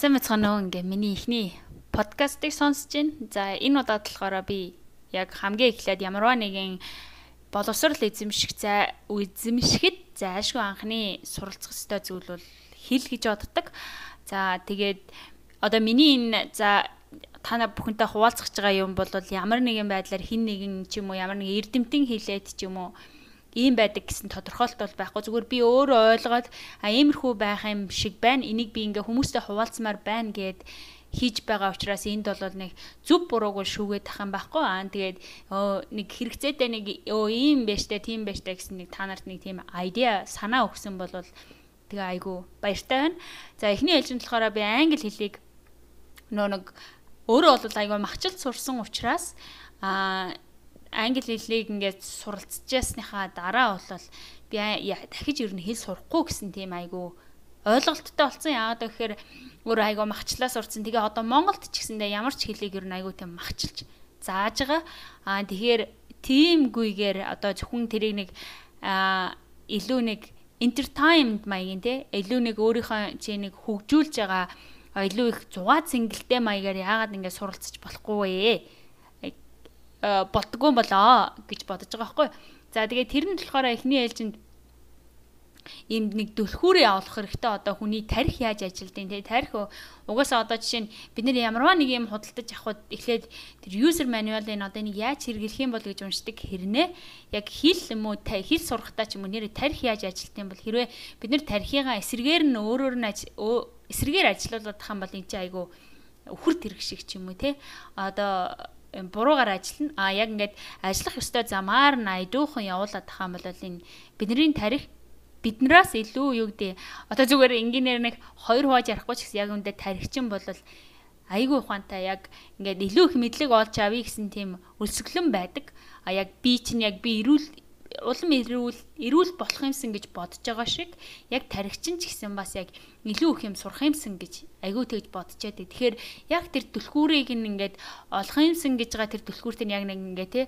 сайн мэцхан нөө ингээ миний ихний подкастыг сонсож байна. За энэ удаад болохоор би яг хамгийн эхлээд ямарваа нэгэн боловсрал эзэмших за эзэмшихэд зайлшгүй анхны суралцах ёстой зүйл бол хэл гэж боддог. За тэгээд одоо миний энэ за та нар бүхэнтэй хуваалцах байгаа юм бол ямар нэгэн байдлаар хин нэгэн ч юм уу ямар нэгэн эрдэмтэн хэлээд ч юм уу ийм байдаг гэсэн тодорхойлт бол байхгүй. Зүгээр би өөрөө ойлгоод а иймэрхүү байх юм шиг байна. Энийг би ингээ хүмүүстэй хуваалцмаар байна гэд хийж байгаа учраас энд бол нэг зүв бурууг шүүгээд тах юм байхгүй. Аа тэгээд нэг хэрэгцээтэй нэг өө ийм байж тээ тийм байж тээ гэсэн нэг та нарт нэг тийм айдиа санаа өгсөн бол тэгээ айгу баяртай байна. За эхний ээлжинд болохоор би англи хэлийг нөө нэг өөрөө бол айгу махчилт сурсан учраас аа англи хэлийг ингээд суралцжсныхаа дараа бол би дахиж ер нь хэл сурахгүй гэсэн тийм айгу ойлголттой болсон. Яагаад гэхээр өөр айгу махчлаа сурцсан. Тэгээ одоо Монголд ч гэсэндээ ямар ч хэлийг ер нь айгу тийм махчилж зааж байгаа. Аа тэгэхээр тиймгүйгээр одоо зөвхөн тэрийг нэг аа илүү нэг entertainment маягийн те илүү нэг өөрийнхөө чи нэг хөгжүүлж байгаа илүү их зугаа цэнгэлтэй маягаар яагаад ингэ суралцж болохгүй вэ? Э, болдгоо болоо гэж бодож байгаа байхгүй. За тэгээ тэр нь болохоор эхний ээлжинд ийм нэг дөлхүүрээ авах хэрэгтэй одоо хүний тарих яаж ажилдیں۔ Тэгээ тарих угаасаа одоо жишээ нь бид нэр ямарваа нэг юм худалдаж авахд эхлээд тэр user manual энэ одоо энийг яаж хэрэглэх юм бол гэж уншдаг хэрнээ яг хэл юм уу хэл сурахтаа ч юм уу нэр тарих яаж ажилдیں۔ бол хэрвээ бид нэр тарихыгаа эсрэгээр нь өөрөөр нь эсрэгээр ажилуулдаг юм бол энэ чинь айгүй үхэр тэрэг шиг ч юм уу те одоо буруугаар ажиллана. А яг ингээд ажиллах ёстой замаар нь айдуухан явуулаад тахаа бол энэ бидний тарих биднээс илүү юу гэдэг одоо зүгээр инженеэр нэг хоёр хувааж ярихгүй ч гэсэн яг үндэ тарихчин бол айгүй ухаантай яг ингээд илүү их мэдлэг олж авъя гэсэн тийм өлсгөлэн байдаг. А яг би чинь яг би эрүүл улам эрүүл эрүүл болох юмсан гэж бодож байгаа шиг яг таригчин ч гэсэн бас яг илүү их юм сурах юмсан гэж айгүй тэгж бодчиад. Тэгэхээр яг тэр түлхүүрийг ингээд олох юмсан гэж байгаа тэр түлхүүрт нь яг нэг ингээ те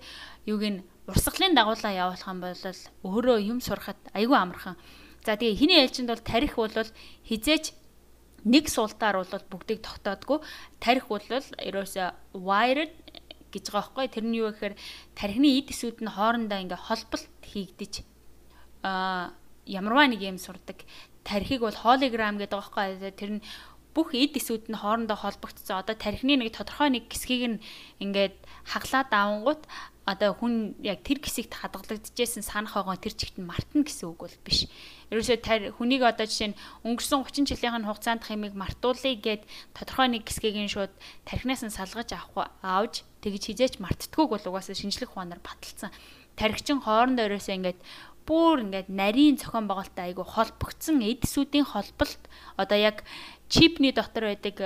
юуг нь урсгалын дагуулаа явуулах юм бол өөрөө юм сурахад айгүй амархан. За тэгээ хиний ээлжинд бол тарих бол хизээч нэг суултаар бол бүгдийг тогтоодгүй тарих бол ерөөсө wired гэж байгаа байхгүй. Тэр нь юу гэхээр тархины эд эсүүд нь хоорондоо ингээ холболт хийгдэж а ямарваа нэг юм сурдаг. Тархиг бол hologram гэдэг байгаа байхгүй. Тэр нь бүх эд эсүүд нь хоорондоо холбогдсон одоо тархины нэг тодорхой нэг хэсгийг нь ингээд хаглаад авангууд одоо хүн яг тэр хэсэгт хадгалагдчихсэн санах байгаа тэр чигт нь мартна гэсэн үг бол биш. Ерөөсөө хүнийг одоо жишээ нь өнгөрсөн 30 жилийн хугацаанд хэмиг мартуулъя гэд тодорхой нэг хэсгийг нь шууд тархинаас нь салгаж авах авж тэгж хизээч мартдаггүй бол угаасаа шинжлэх ухаанаар баталсан. Тархичин хоорондоо ерөөсөө ингээд бүр ингээд нарийн цохон байгальтай айгу холбогдсон эдсүүдийн холболт одоо яг чипний дотор байдаг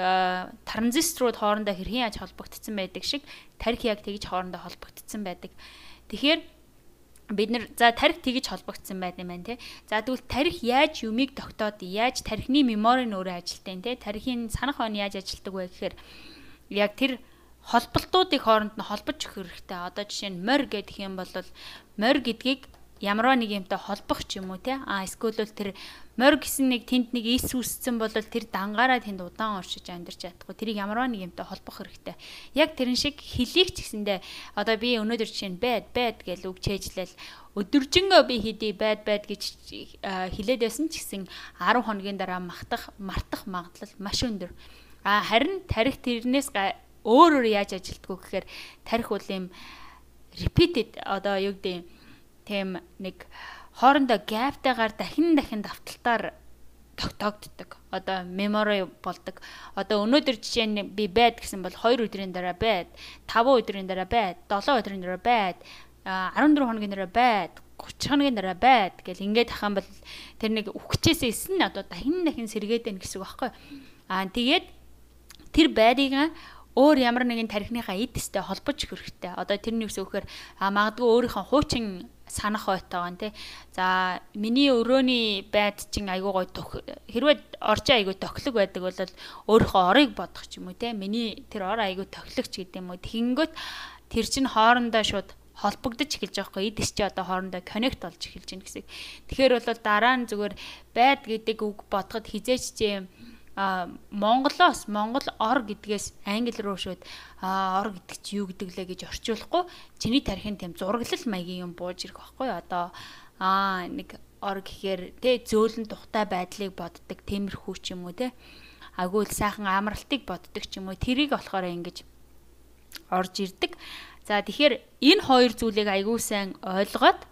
транзисторууд хоорондоо хэрхэн яаж холбогдсон байдаг шиг тарих яг тэгж хоорондоо холбогдсон байдаг. Тэгэхээр бид нар за тарих тэгж холбогдсон байт юм байна те. За тэгвэл тарих яаж юмыг тогтоод яаж тарихны мемори нь өөрөө ажилтیں۔ те. Тарихын санах он яаж ажилтдаг вэ гэхээр яг тэр холболтуудыг хооронд нь холбож өгөх хэрэгтэй. Одоо жишээ нь морь гэдэг юм бол морь гэдгийг ямарваа нэг юмтай холбох ч юм уу те. А эсвэл тэр морь гэсэн нэг тэнд нэг ис үсцэн бол тэр дангаараа тэнд удаан оршиж амьдарч чадахгүй. Тэрийг ямарваа нэг юмтай холбох хэрэгтэй. Яг тэрэн шиг хэлийг ч гэсэндээ одоо би өнөөдөр жишээ нь байд байд гэж үг чэйжлэл өдөржингөө би хийдий байд байд гэж хэлээд байсан ч гэсэн 10 хоногийн дараа мартах мартах магадлал маш өндөр. А харин тарих тэрнээс өөр өөр яаж ажилтгүү гэхээр тарих бол юм repeated одоо юу гэдэг тийм нэг хоорондоо гэптайгаар дахин дахин давталтаар тогтоогддог. Одоо memory болдог. Одоо өнөөдөр жишээ нь би байд гэсэн бол 2 өдрийн дараа байд, 5 өдрийн дараа байд, 7 өдрийн дараа байд, 14 хоногийн дараа байд, 30 хоногийн дараа байд гэл ингээд ахаан бол тэр нэг үхчихээсээ эсн одоо дахин дахин сэргээд байна гэсэн үг байхгүй. Аа тэгээд тэр байрыг өөр ямар нэгэн тарихныхаа эдстэй холбож хэрэгтэй. Одоо тэрний үс өгөхөр магадгүй өөрийнхөө хуучин санах ойтойгоо тий. За миний өрөөний байд чин айгуу гой төх хэрвээ орчин айгуу тохлог байдаг бол өөрийнхөө орыг бодох ч юм уу тий. Миний тэр ор айгуу тохлогч гэдэг юм уу. Тэгэнгүүт тэр чин хоорондоо шууд холбогдож эхэлж байгаа хгүй эдс чи одоо хоорондоо коннект болж эхэлж байна гэсэн. Тэгэхээр бол дараа нь зүгээр байд гэдэг үг бодоход хизээч чи а Монголоос Монгол ор гэдгээс англи руу а ор гэдэг чи юу гэдэг лээ гэж орчуулахгүй. Чиний тарихын тэм зураглал маягийн юм бууж ирэх байхгүй. Одоо а нэг ор гэхээр тэ зөөлөн тухтай байдлыг боддог темирхүү ч юм уу те агуул сайхан амралтыг боддог ч юм уу. Тэрийг болохоор ингэж орж ирдэг. За тэгэхээр энэ хоёр зүйлийг айгүй сайн ойлгоод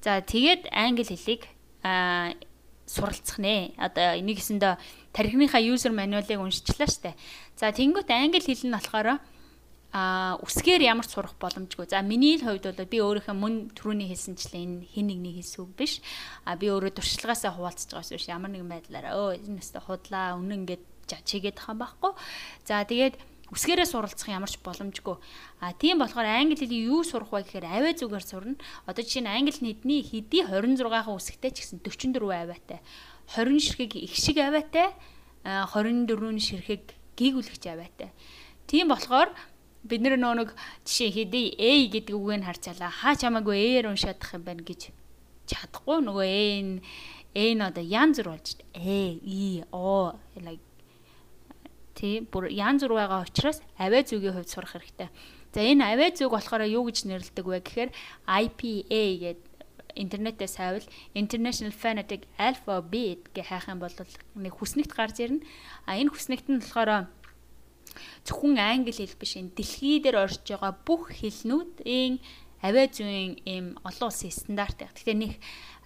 за тэгээд англи хэлийг а суралцах нэ. Одоо энийг гэсэндээ тархиныхаа user manual-ыг уншчихлаа штэ. За тэнгуут англи хэл нь болохоор а үсгээр ямар ч сурах боломжгүй. За миний хувьд бол би өөрийнхөө мөн түрүүний хэлсэнчлээ энэ хин нэгний хэлс үг биш. А би өөрөө туршлагаасаа хуваалцаж байгаас биш ямар нэгэн байдлаараа өө энэ өстө худлаа үнэн ингээд чигээд юм байхгүй. За тэгээд үсгээрээ суралцах ямар ч боломжгүй. А тийм болохоор англи хэлийг юу сурах вэ гэхээр авиа зүгээр сурна. Одоо жишээ нь англи нийтний хэдий 26-хан үсгтэй ч гэсэн 44 авиатай. 20 ширхэг их шиг авиатай, 24 ширхэг гийгүлэгч авиатай. Тийм болохоор бид нэг жишээ хэдий A гэдэг үгийг харцаалаа. Хаа чамаагүй A-ээр уншаадах юм байна гэж чадахгүй нөгөө A нь A нь одоо янз бүр болж A, E, O like тий бүр янз бүр байгаа учраас авиа зүгийн хувьд сурах хэрэгтэй. За энэ авиа зүг болохоор юу гэж нэрлэдэг вэ гэхээр IPA гэдэг интернетээс хайвал International Phonetic Alphabet гэх хайх юм бол нэг хүснэгт гарч ирнэ. А энэ хүснэгт нь болохоор зөвхөн англи хэл биш энэ дэлхий дээр орж байгаа бүх хэлнүүдийн авиа зүйн ийм олон улсын стандарт. Тэгэхээр нэг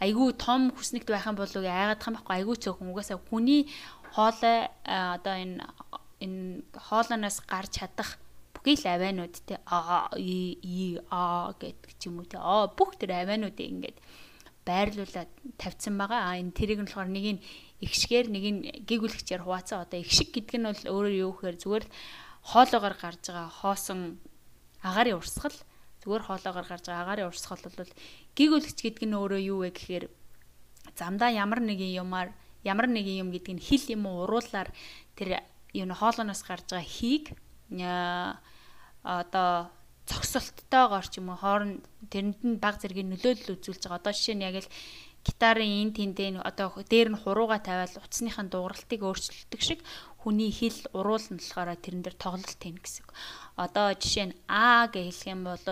айгүй том хүснэгт байх юм болов уу яагаад юм байхгүй айгүй цөөхөн угаасаа хүний хоолой одоо энэ энэ хоолоноос гарч чадах бүхий л авианууд те а и и а гэдэг ч юм уу те а бүх тэр авиануудыг ингээд байрлуулад тавьсан байгаа. А энэ тэрийг нь болохоор нэг нь ихшгээр нэг нь гэгүүлэгчээр хуваацсан. Одоо ихшиг гэдэг нь бол өөрөөр юу гэхээр зүгээр хоолоогоор гарч байгаа хоосон агарын урсгал зүгээр хоолоогоор гарч байгаа агарын урсгал бол гэгүүлэгч гэдэг нь өөрөө юу вэ гэхээр замдаа ямар нэгэн юмар ямар нэгэн юм гэдэг нь хил юм уу уруулаар тэр юу н хоолооноос гарч байгаа хийг одоо цогцолттойгоор ч юм уу хооронд тэрэнд нь баг зэргийн нөлөөлөл үзүүлж байгаа. Одоо жишээ нь яг л гитарын эн тэндээ одоо дээр нь хурууга тавиал утасныхаа дууралтыг өөрчилдөг шиг хүний хэл уруулна болохоор тэрэн дээр тоглолт хийн гэсэн. Одоо жишээ нь а гэж хэлэх юм бол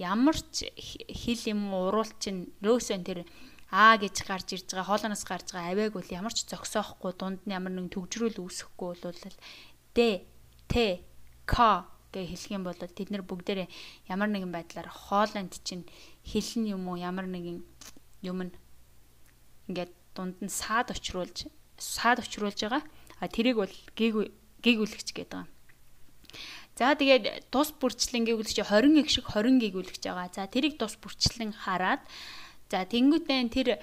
ямар ч хэл юм уруулт чинь лөөсөн тэр А гэж гарч ирж байгаа хоолоноос гарч байгаа авиаг бол ямар ч зогсоохгүй дунд нь ямар нэгэн төгжрүүл үүсэхгүй бол Д Т К гэж хэлэх юм бол тэд нар бүгдээрээ ямар нэгэн байдлаар хоолонд чинь хэлэн юм уу ямар нэгэн юм ингээд дунд нь саад очруулж саад очруулж байгаа. А тэрийг бол гийг гийгүүлэгч гэдэг юм. За тэгээд тус бүрчлэн гийгүүлэгч 20 иг шиг 20 гийгүүлэгч байгаа. За тэрийг тус бүрчлэн хараад За тэнгуүтэн тэр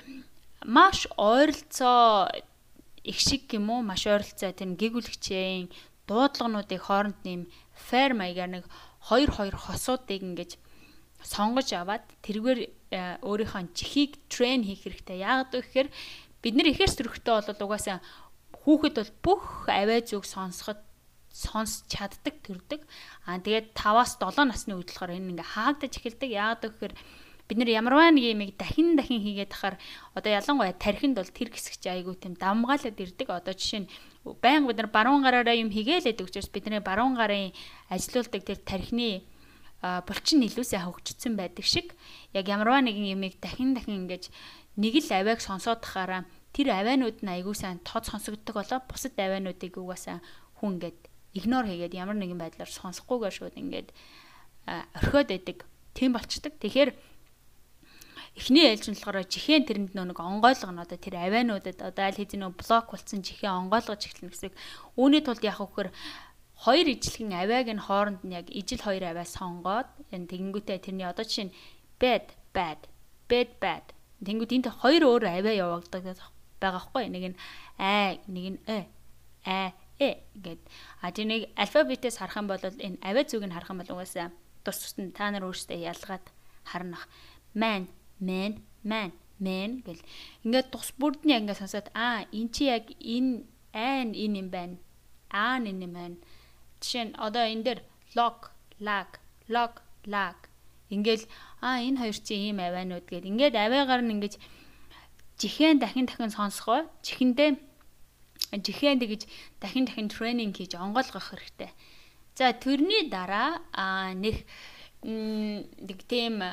маш ойролцоо их шиг юм уу маш ойролцоо тэр гэгүүлэгчийн дуудлагынуудыг хооронд нэм fair маягаар нэг 2 2 хосуудыг ингэж сонгож аваад тэргээр э, өөрийнхөө чихийг трейн хийх хэрэгтэй. Яагаад вэ гэхээр бид нар ихэр сөрөгтэй бол угаасаа хүүхэд бол бүх авиа зүг сонсоход сонсч чаддаг төрдөг. Аа тэгээд 5-аас 7 насны үед болохоор энэ ингээ хаагдаж эхэлдэг. Яагаад гэхээр бид нэр ямарваа нэг юмыг дахин дахин хийгээд тахаар одоо ялангуяа тархинд бол тэр хэсэг чи айгүй тийм дамгаалаад ирдэг. Одоо жишээ нь байнга бид нар баруун гараараа юм хийгээлээд учраас бидний баруун гарын ажилуулдаг тэр тархины булчин илүү сайн хөгжсөн байдаг шиг яг ямарваа нэгэн юмыг дахин дахин ингэж нэг л авиаг сонсоод тахаараа тэр авианууд нь айгүй сайн тод сонсогддог болоо бусад авиануудыг угаасаа хүн ингээд игнор хийгээд ямар нэгэн байдлаар сонсохгүйгээр шууд ингээд орхиод байдаг. Тийм болчдөг. Тэгэхээр эхний ээлж нь болохоор жихэн тэрэнд нэг онгойлго нь одоо тэр авиануудад одоо аль хэдийн блок болсон жихэн онгойлгож эхлэнэ гэсэн. Үүний тулд яах вөхөр хоёр ижлэгэн авиаг нь хооронд нь яг ижил хоёр авиа сонгоод энэ тэгэнгүүтээ тэрний одоо жишээ нь bad bad bad bad. Тэнгүүд энд хоёр өөр авиа явагддаг байгаа хгүй нэг нь а нэг нь э а э гэд. А тэр нэг алфавитээс харах юм бол энэ авиа зүг нь харах юм бол угаасаа тус тусна та нар өөрсдөө ялгаад харнах. Man man man man гэл. Ингээд тус бүрдний ингээд сонсоод аа эн чи яг энэ айн энэ юм байна. Аа энэ юм байна жишээ нь одоо энэ дээр lock lag lock lag ингээл аа энэ хоёр чи ийм авианууд гээд ингээд авиагаар нь ингээд жихэн дахин дахин сонсгоо чихэндээ жихэн тэгж дахин дахин тренинг хийж онгойлгох хэрэгтэй. За тэрний дараа аа нэг нэг тийм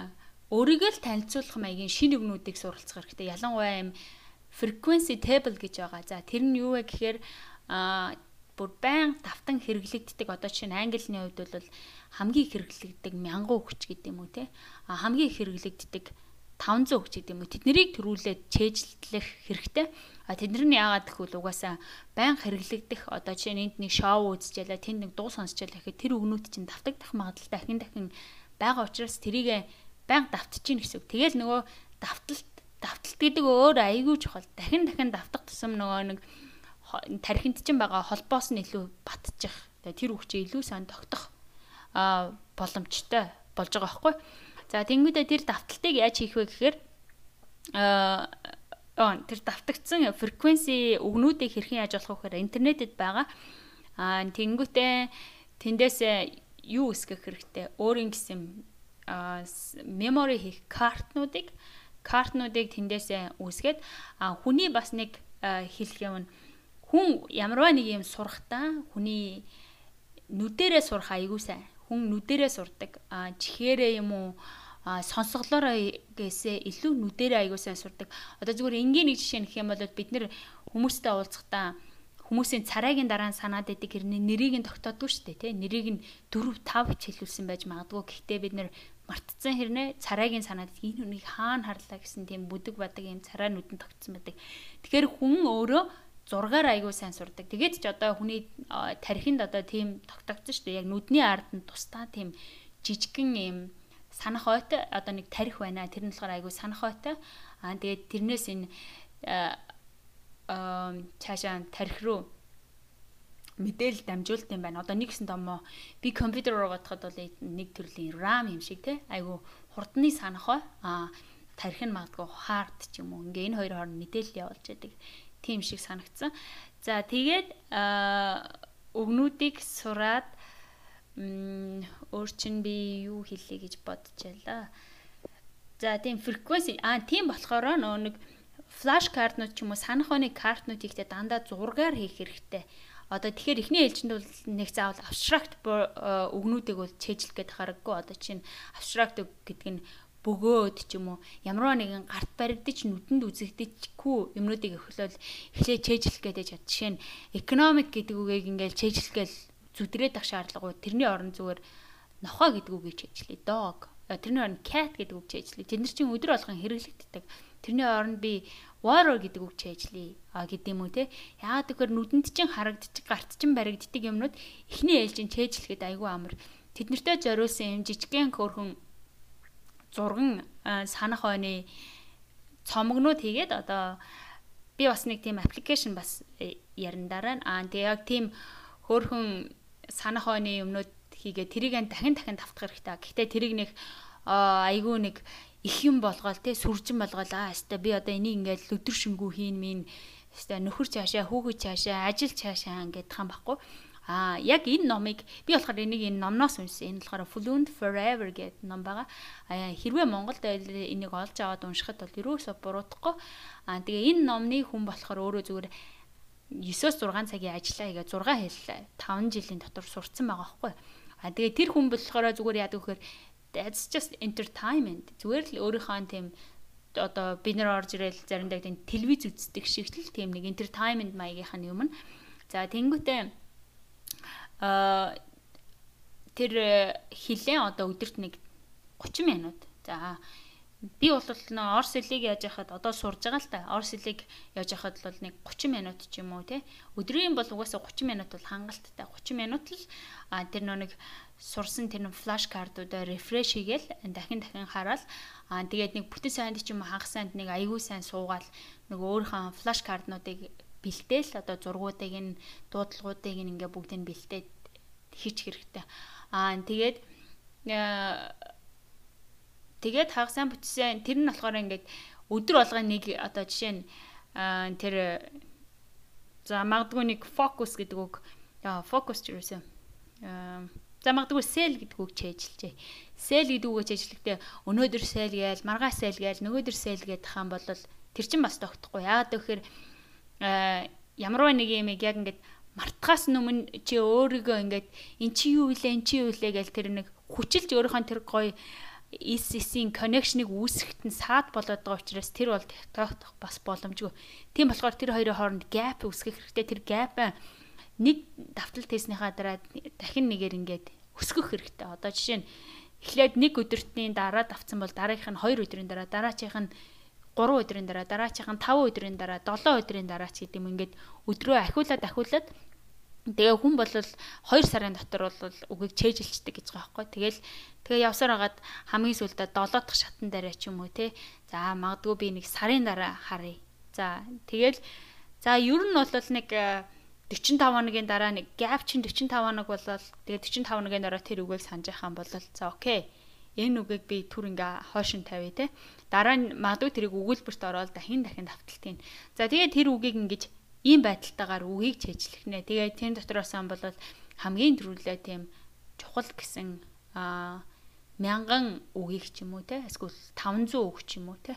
өөрийгөө л танилцуулах маягийн шинэ өгнүүдийг суралцах хэрэгтэй. Ялангуяа юм frequency table гэж байгаа. За тэр нь юу вэ гэхээр аа бүр байн давтан хэрэглэгддэг одоо чинь английн хувьд бол хамгийн хэрэглэгддэг 1000 өгч гэдэг юм уу те а хамгийн хэрэглэгддэг 500 өгч гэдэг юм уу тэднийг төрүүлээд чэйжлэх хэрэгтэй а тэдний яагаад гэвэл угаасаа байн хэрэглэгдэх одоо чинь энд нэг шоу үзчихлээ тэнд нэг дуу сонсчихлээ гэхэд тэр өгнүүд чинь давтагдах магадлалтай дахин дахин байгаа учраас тэрийг байн давтж гин гэсэн тэгэл нөгөө давталт давталт гэдэг өөр айгүй чухал дахин дахин давтах тусам нөгөө нэг тархинд чинь байгаа холбоос нь илүү батчих. Тэр үгчээ илүү сайн тогтох а боломжтой болж байгаа байхгүй. За тэнгүүдээ тэр давталтыг яаж хийх вэ гэхээр аа тэр давтагдсан фреквенси өгнүүдийг хэрхэн яаж болох вэ гэхээр интернетэд байгаа. Аа тэнгүүтээ тэндээс юу үсгэх хэрэгтэй? Өөрийн гэсэн memory хийх картнуудыг картнуудыг тэндээс үсгээд а хүний бас нэг хэлэх юм хүн ямарваа нэг юм сурахтаа хүний нүдэрээ сурах айгуу сайн. Хүн нүдэрээ сурдаг. Чихээрээ юм уу сонсголоороо гэсээ илүү нүдэрээ айгуу сайн сурдаг. Одоо зүгээр энгийн нэг жишээ нэх юм бол бид нэр хүмүүстэй уулзахдаа хүмүүсийн царайгийн дараа санаад идэг хэрний нэрийг нь тогтоодгүй шүү дээ тий нэрийг нь 4 5 ч хэлүүлсэн байж магадгүй гэхдээ бид нэр мартцсан хэрнээ царайгийн санаад энэ хүнийг хаана харлаа гэсэн тийм бүдэг бадаг юм царай нүдэн тогтсон байдаг. Тэгэхээр хүн өөрөө зургаар айгүй сайн сурдаг. Тэгээд ч одоо хүний тархинд одоо тийм тогтогдсон шүү дээ. Яг нүдний ард нь тусдаа тийм жижигхэн юм санах ойтой одоо нэг тарих байна. Тэр нь болохоор айгүй санах ойтой. Аа тэгээд тэрнээс энэ аа цаашаа тарих руу мэдээлэл дамжуулт юм байна. Одоо нэгсэн томоо би компьютер руу бодоход бол нэг төрлийн RAM юм шиг те. Айгу хурдны санах бай. Аа тарих нь магадгүй hard ч юм уу. Ингээ энэ хоёр хооронд мэдээлэл явуулж яадаг тийм шиг санагдсан. За тэгээд өгнүүдийг сураад өөр чин би юу хэлье гэж бодож байлаа. За тийм frequency аа тийм болохоор нөө нэг флаш картнууд ч юм уу санах оны картнуудыг тэ дандаа зургаар хийх хэрэгтэй. Одоо тэгэхээр эхний ээлжинд бол нэг заавал абстракт өгнүүдийг бол чэйжлэх гээд хараггүй. Одоо чинь абстракт гэдэг нь бөгөөд ч юм уу ямар нэгэн гарт баригдаж нүдэнд үзэгдэжгүй юмнуудыг эхлээл эхлээ чэйжлэх гэдэг чад. Жишээ нь экономик гэдэг үгийг ингээл чэйжлэхгээл зүдрээд ах шаардлагагүй тэрний орон зүгээр нохоо гэдэг үгийг чэйжлээ. Dog. Тэрний орон cat гэдэг үг чэйжлээ. Тэд нар чинь өдөр болгон хэрэглэгддэг. Тэрний оронд би water гэдэг үг чэйжлээ. А гэдэг юм уу те. Яагаад гэхээр нүдэнд чинь харагдчих, гарт чинь баригддаг юмнууд эхний ээлжийн чэйжлэхэд айгүй амар. Тэднэртэй зориулсан юм жижигхэн хөөрхөн зурган санах ойны цомгнууд хийгээд одоо би бас нэг тийм аппликейшн бас э, ярандаараа аа тэгээ яг тийм хөөхөн санах ойны юмнууд хийгээ тэрийг дахин дахин давтах хэрэгтэй. Гэхдээ тэрийг нэг айгүй нэг их юм болгоол те сүржин болгоол аа хэвээ би одоо энийг ингээд өдөр шингүү хийн минь хэвээ нөхөр цаашаа хүүхэд цаашаа ажил цаашаа ингээд хам баггүй Аа яг энэ номыг би болохоор энийг энэ номноос уншсан. Энэ болохоор Fluent Forever гэдэг ном байгаа. Аа хэрвээ Монголд энийг олж аваад уншихад бол ерөөсө буруудахгүй. Аа тэгээ энэ номны хүн болохоор өөрөө зүгээр 9-6 цагийн ажиллаа хийгээ 6 хэл 5 жилийн дотор сурцсан байгаа байхгүй. Аа тэгээ тэр хүн болохоор зүгээр яадаг вэхээр that's just entertainment. Зүгээр л өөрийнхөө тийм одоо бид нар орж ирэл заримдаа тийм телевиз үздэг шиг л тийм нэг entertainment маягийнх нь юм. За тэнгуүтээ аа тэр э, хилэн одоо өдөрт нэг 30 минут. За би бол нөө орс хэлийг яаж яхад одоо сурж байгаа л та. Орс хэлийг яаж яхад бол нэг 30 минут ч юм уу те. Өдрийн бол угаасаа 30 минут бол хангалттай. 30 минут л а тэр нөө нэг сурсан тэр флаш картуудаа рефреш хийгээл дахин дахин хараад аа тэгээд нэг бүтэн сайнд ч юм хагас сайнд нэг аягүй сайн суугаал нэг өөрийнхөө флаш картнуудыг бэлдээл одоо зургуудыг нь дуудлагуудыг нь ингээ бүгдийг бэлдээд хийчих хэрэгтэй. Аа тэгээд тэгээд хагас сайн бүтсэн тэр нь болохоор ингээд өдөр болгоо нэг одоо жишээ нь тэр за магадгүй нэг фокус гэдэг үг фокус ч юусэн за магадгүй сел гэдэг үг чэйжилжээ. Сел гэдэг үгөө чэйжлэхдээ өнөөдөр сел гээл маргааш сел гээл нөгөөдөр сел гэдэг хаан бол тэр чинь бас тогтохгүй. Яагаад гэвэл Э, ямарваа нэг юм яг ингээд мартахаас өмнө чи өөрийгөө ингээд эн чи юу вэ эн чи юу вэ гэл тэр нэг хүчилж өөрийнхөө тэр гоё ECC-ийн connection-ыг үүсгэхэд нь саад болоод байгаа учраас тэр бол TikTok бас боломжгүй. Тийм болохоор тэр хоёрын хооронд gap үүсгэх хэрэгтэй. Тэр gap нэг давтал тестнийхаа дараа дахин нэгээр ингээд өсгөх хэрэгтэй. Одоо жишээ нь эхлээд нэг өдөртний дараа давцсан бол дараагийнх нь 2 өдрийн дараа, дараачих нь 3 өдрийн дараа, дараачих нь 5 өдрийн дараа, 7 өдрийн дараа ч гэдэм ингээд өдрөө ахиулаад ахиулаад Тэгээ хүн бол 2 сарын дотор бол үгийг чэйжилчдэг гэж байгаа байхгүй. Тэгэл тэгээ явсаар хагаад хамгийн сүүлдээ 7 дахь шатан дараа ч юм уу те. За магадгүй би нэг сарын дараа харъя. За тэгэл за ер нь бол нэг 45 хоногийн дараа нэг gap чин 45 хоног болол тэгээ 45 хоногийн дараа тэр үгийг санаж хаан бол за окей. Энэ үгийг би түр ингээ хойшин тавья те. Дараа нь магадгүй тэрийг өгүүлбэрт ороод дахин дахин давталтын. За тэгээ тэр үгийг ингэж ийм байдалтайгаар үгийг чэжлэх нэ. Тэгээ тэр дотроос ам бол хамгийн түрүүлээ тийм чухал гэсэн аа мянган үгийг ч юм уу те эсвэл 500 үг ч юм уу те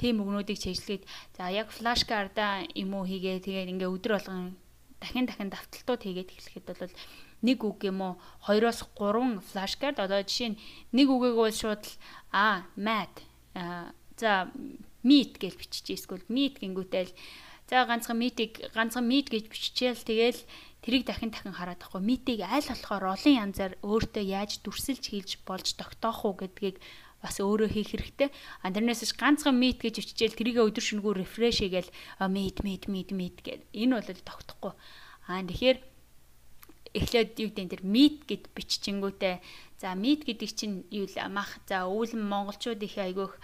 тийм өгнүүдийг чэжлэгээд за яг флаш карда юм уу хийгээ тэгээд ингээ өдөр болгон дахин дахин давталтууд хийгээд эхлэхэд бол нэг үг юм уу? Хоёроос гурван флаш кард одоо жишээ нь нэг үгийг бол шууд а mad за meet гэж биччихээ эсвэл meet гингүүтэл За ганцхан митиг ганцхан мит гэж биччихэл тэгэл тэрийг дахин дахин хараад байхгүй митиг аль болохоор олон янзаар өөртөө яаж дүрсэлж хийж болж тогтоох уу гэдгийг бас өөрөө хийх хэрэгтэй. А тэрнээс ганцхан мит гэж биччихэл тэрийг өдөр шөнөгүй рефреш хийгээл мит мит мит мит гэд энэ бол тогтохгүй. А тэгэхээр эхлээд юу гэдэг тэр мит гэд биччихэнгүүтээ за мит гэдэг чинь юу л мах за өвлөн монголчууд их айгүйх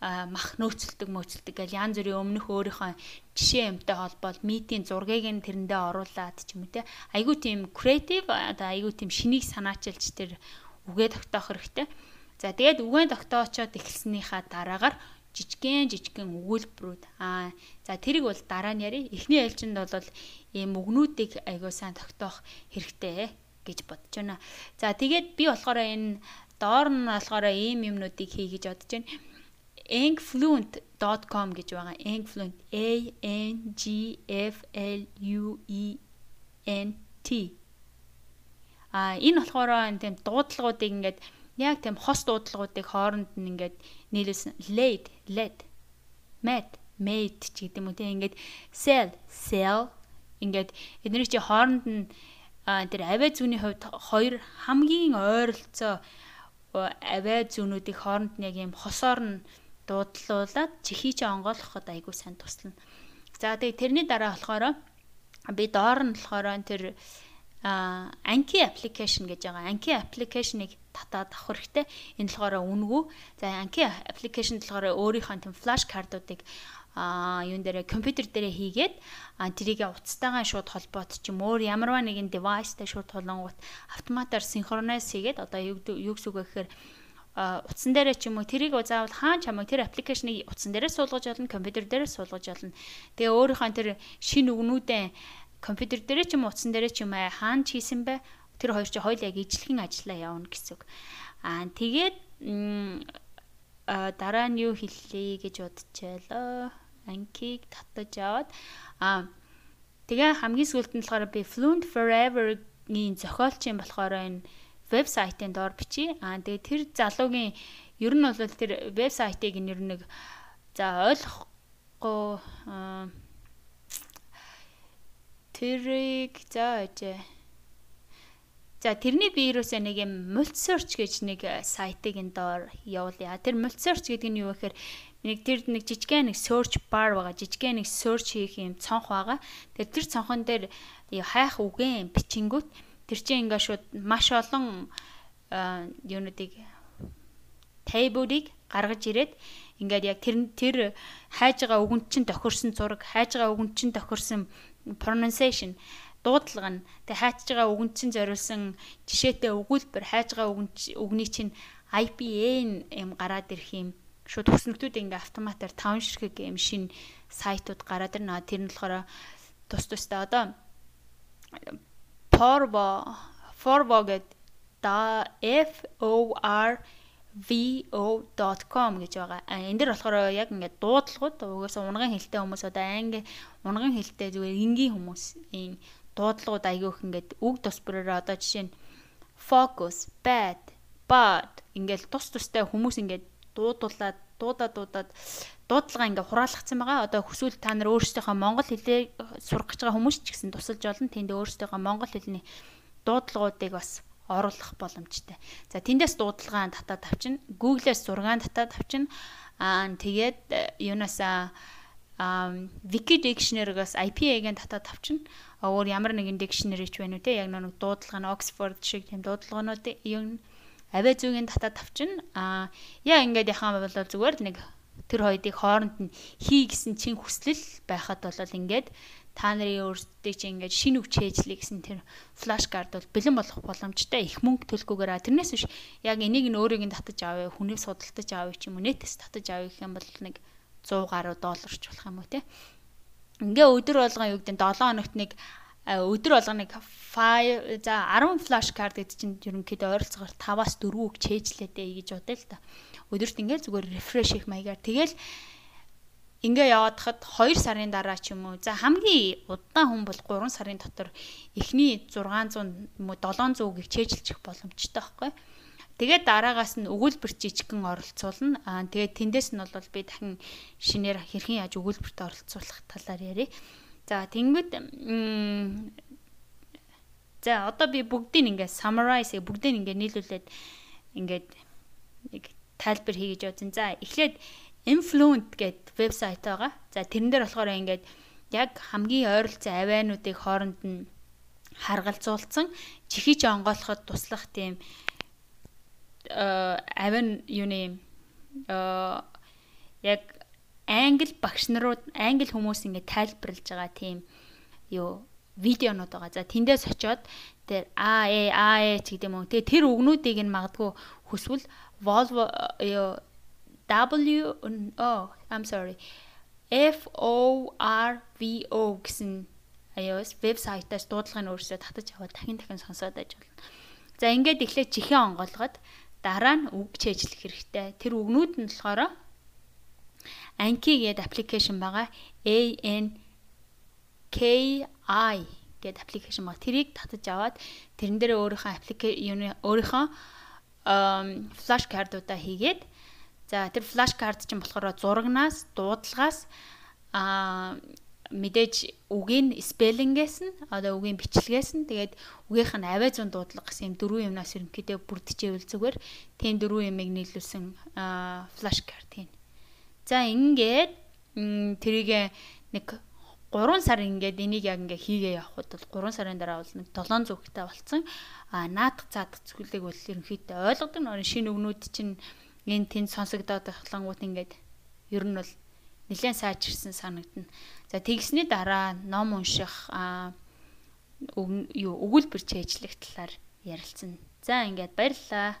мах нөөцөлдөг мөөцөлдөг гэл янз бүрийн өмнөх өөрийнхөө жишээ юмтай холбоод митийн зургийг нь тэрэндээ оруулаад ч юм уу те айгүй тийм креатив одоо айгүй тийм шинийг санаачилж тэр үгээ тогтоох хэрэгтэй. За тэгээд үгээ тогтоочоод эхэлснийхаа дараагаар жижигэн жижигэн өгүүлбэрүүд аа за тэрийг бол дараа нь яри эхний ээлжинд бол ийм өгнүүдийг айгүй сайн тогтоох хэрэгтэй гэж бодож байна. За тэгээд би болохоор энэ доор нь болохоор ийм юмнуудыг хий гэж бодож байна angfluent.com гэж байгаа. angfluent A N G F L U E N T. А энэ болохоор тийм дуудлагуудыг ингээд яг тийм хос дуудлагуудыг хооронд нь ингээд нийлүүлсэн laid, led, met, made ч гэдэг юм уу тийм ингээд sell, sell ингээд эдгээр чи хооронд нь тэр авиа зүүнний хувьд хоёр хамгийн ойролцоо авиа зүүнүүдийг хооронд нь яг юм хосоор нь дуудлуулад чихий чи онгойлгоход айгүй сайн туслана. За тэгээ тэрний дараа болохоор би доор нь болохоор тэр а Anki application гэж байгаа. Anki application-ыг татаад авах хэрэгтэй. Энэ болохоор үнгүй. За Anki application болохоор өөрийнхөө тийм флаш картуудыг а юун дээр компьютер дээр хийгээд тэрийг утастайгаа шууд холбоот ч юм өөр ямарваа нэгэн девайстай шууд холонгууд автоматар синхронайз хийгээд одоо юу гэсэн үг вэ гэхээр утсан дээрээ ч юм уу тэрийг заавал хаан чамайг тэр аппликейшнийг утсан дээрээ суулгаж олно, компьютер дээрээ суулгаж олно. Тэгээ өөрийнхөө тэр шин үгнүүдээ компьютер дээрээ ч юм утсан дээрээ ч юм аа хаан хийсэн бай. Тэр хоёр чи хоёул яг ижлэхэн ажиллаа явна гэсэн үг. Аа тэгээд дараа нь юу хэллээ гэж бодчихлоо. Анкиг татаж аваад аа тэгээ хамгийн сүүлд нь болохоор би Fluent Forever-гийн зохиолч юм болохоор энэ вебсайтын доор бичиж. Аа тэгээ тэр залуугийн ер нь бол тэр вебсайтыг нэр нэг за ойлгохгүй тэрийг за ажээ. За тэрний би юусаа нэг юм multi-search гэж нэг сайтыг энэ доор явуулъя. Тэр multi-search гэдэг нь юу вэ гэхээр нэг тэр нэг жижигхэн нэг search bar байгаа. Жижигхэн нэг search хийх юм цонх байгаа. Тэр тэр цонхон дээр хайх үгэн бичингүүт Тэр чинь ингээ шууд маш олон юунуудыг тейбүүдийг гаргаж ирээд ингээд яг тэр тэр хайж байгаа үгэнд чинь тохирсон зураг, хайж байгаа үгэнд чинь тохирсон pronunciation дуудлага нь тэг хайж байгаа үгэнд чинь зориулсан жишээтэй өгүүлбэр хайж байгаа үгний чинь IPA юм гараад ирэх юм шууд төснөгтүүд ингээ автоматар таван ширхэг юм шин сайтууд гараад ирнэ. Тэр нь болохоор тус тустай одоо Forvo Forvo гэд да F O R vo.com гэж байгаа. Энэ дэр болохоор яг ингээд дуудлагууд угаасаа унган хэлтэй хүмүүс одоо анги унган хэлтэй зүгээр энгийн хүмүүс энэ дуудлагууд айгүйх ингээд үг тус бүрээр одоо жишээ нь focus, bad, bad ингээд тус тустай хүмүүс ингээд дуудуулаад дуудаад дуудаад дуудлага ингээ хураалгацсан байгаа. Одоо хүсвэл та нар өөрсдийнхөө монгол хэлээр сурах гэж байгаа хүмүүс ч гэсэн тусалж болно. Тэнд өөрсдийнхөө монгол хэлний дуудлагуудыг бас оруулах боломжтой. За тэндээс дуудлагаан татаад авчина. Google-ээс зургаан татаад авчина. Аа тэгээд э, юунаас аа Wiki Dictionary-гаас IPA-гийн татаад авчина. Өөр ямар нэгэн dictionary ч байна үү те. Яг нэг дуудлага нь Oxford шиг тийм дуудлагаанууд юм авиа зүйн татаад авчина. Аа яа ингээд яхаа бол зүгээр нэг тэр хоёрыг хооронд нь хий гэсэн чин хүслэл байхад бол ингээд та нарын өөрсдөө чи ингээд шинэ үг чэйжлээ гэсэн тэр флаш карт бол бэлэн болох боломжтой их мөнгө төлөхгүйгээр тэрнээс биш яг энийг нь өөрийг нь татаж авъя хүнээс судалдаж авъя ч юм уу нэтээс татаж авъя гэх юм бол нэг 100 гаруй долларч болох юм уу те? Ингээ өдөр болгон юу гэдэг 7 хоногт нэг өдөр болгон нэг 5 за 10 флаш карт гэдэг чинь ерөнхийдөө ойролцоогоор 5-аас 4 үг чэйжлээдээ гэж бодъё л та өдөрт ингээ зүгээр рефреш их маягаар. Тэгэл ингээ яваад хад 2 сарын дараа ч юм уу за хамгийн удаан хүн бол 3 сарын дотор эхний 600 мө 700-ыг чэйжилчих боломжтой байхгүй. Тэгээд дараагаас нь өгүүлбэр жижигхэн оролцуулна. Аа тэгээд тэндээс нь бол би дахин шинээр хэрхэн яаж өгүүлбэрт оролцуулах талаар ярив. За тэнгүүд за одоо би бүгдийг ингээ summarize бүгдийг ингээ нийлүүлээд ингээд нэг тайлбар хий гэж бодсон. За эхлээд Influent гэдэг вебсайт байгаа. За тэрэн дээр болохоор ингээд яг хамгийн ойролцоо авиануудыг хооронд нь харгалзуулсан чихэж онгойлоход туслах тийм э авиан юуны э яг англи багш нарууд англи хүмүүс ингээд тайлбарлаж байгаа тийм юу видеонууд байгаа. За тэндээс очиод тэр а э а э ч гэдэг юм уу. Тэгээ тэр үгнүүдийг нь магадгүй хүсвэл Volvo юу W oh I'm sorry F O R V O гэсэн iOS вебсайтаас дуудлагыг өөрсдөө татаж аваад дахин дахин сонсоод болно. За ингээд эхлээд чихэн онгоолгоод дараа нь үг чэйжлэх хэрэгтэй. Тэр үгнүүд нь болохоор Anki гэдэг аппликейшн байгаа. A N K I гэдэг аппликейшн байгаа. Тэрийг татаж аваад тэрэн дээр өөрийнхөө аппликейшн өөрийнхөө флаш кардуудаа хийгээд За тэр флаш карт чинь болохоор зурагнаас, дуудлагаас аа мэдээж үгийн спеллингээс нь одоо үгийн бичлэгээс нь тэгээд үгийнх нь авиа зүүн дуудлага гэсэн юм дөрвөн юмнаас ерөнхийдөө бүрдчихэвэл зүгээр тийм дөрвөн юмыг нийлүүлсэн флаш карт хийн. За ингээд тэрийг нэг 3 сар ингээд энийг яг ингээ хийгээ явахад бол 3 сарын дараа бол нэг 700 хүнтэй болцсон. А наадах цаадах зүйлийг бол ерөнхийдөө ойлгодог нөр шинэ өгнүүд чинь энэ тэнд сонсогдоод байхлангууд ингээд ер нь бол нэлээд сайжирсан санагдана. За тэгсний дараа ном унших аа юу өгүүлбэр чэйжлэх талаар ярилцсан. За ингээд баярлалаа.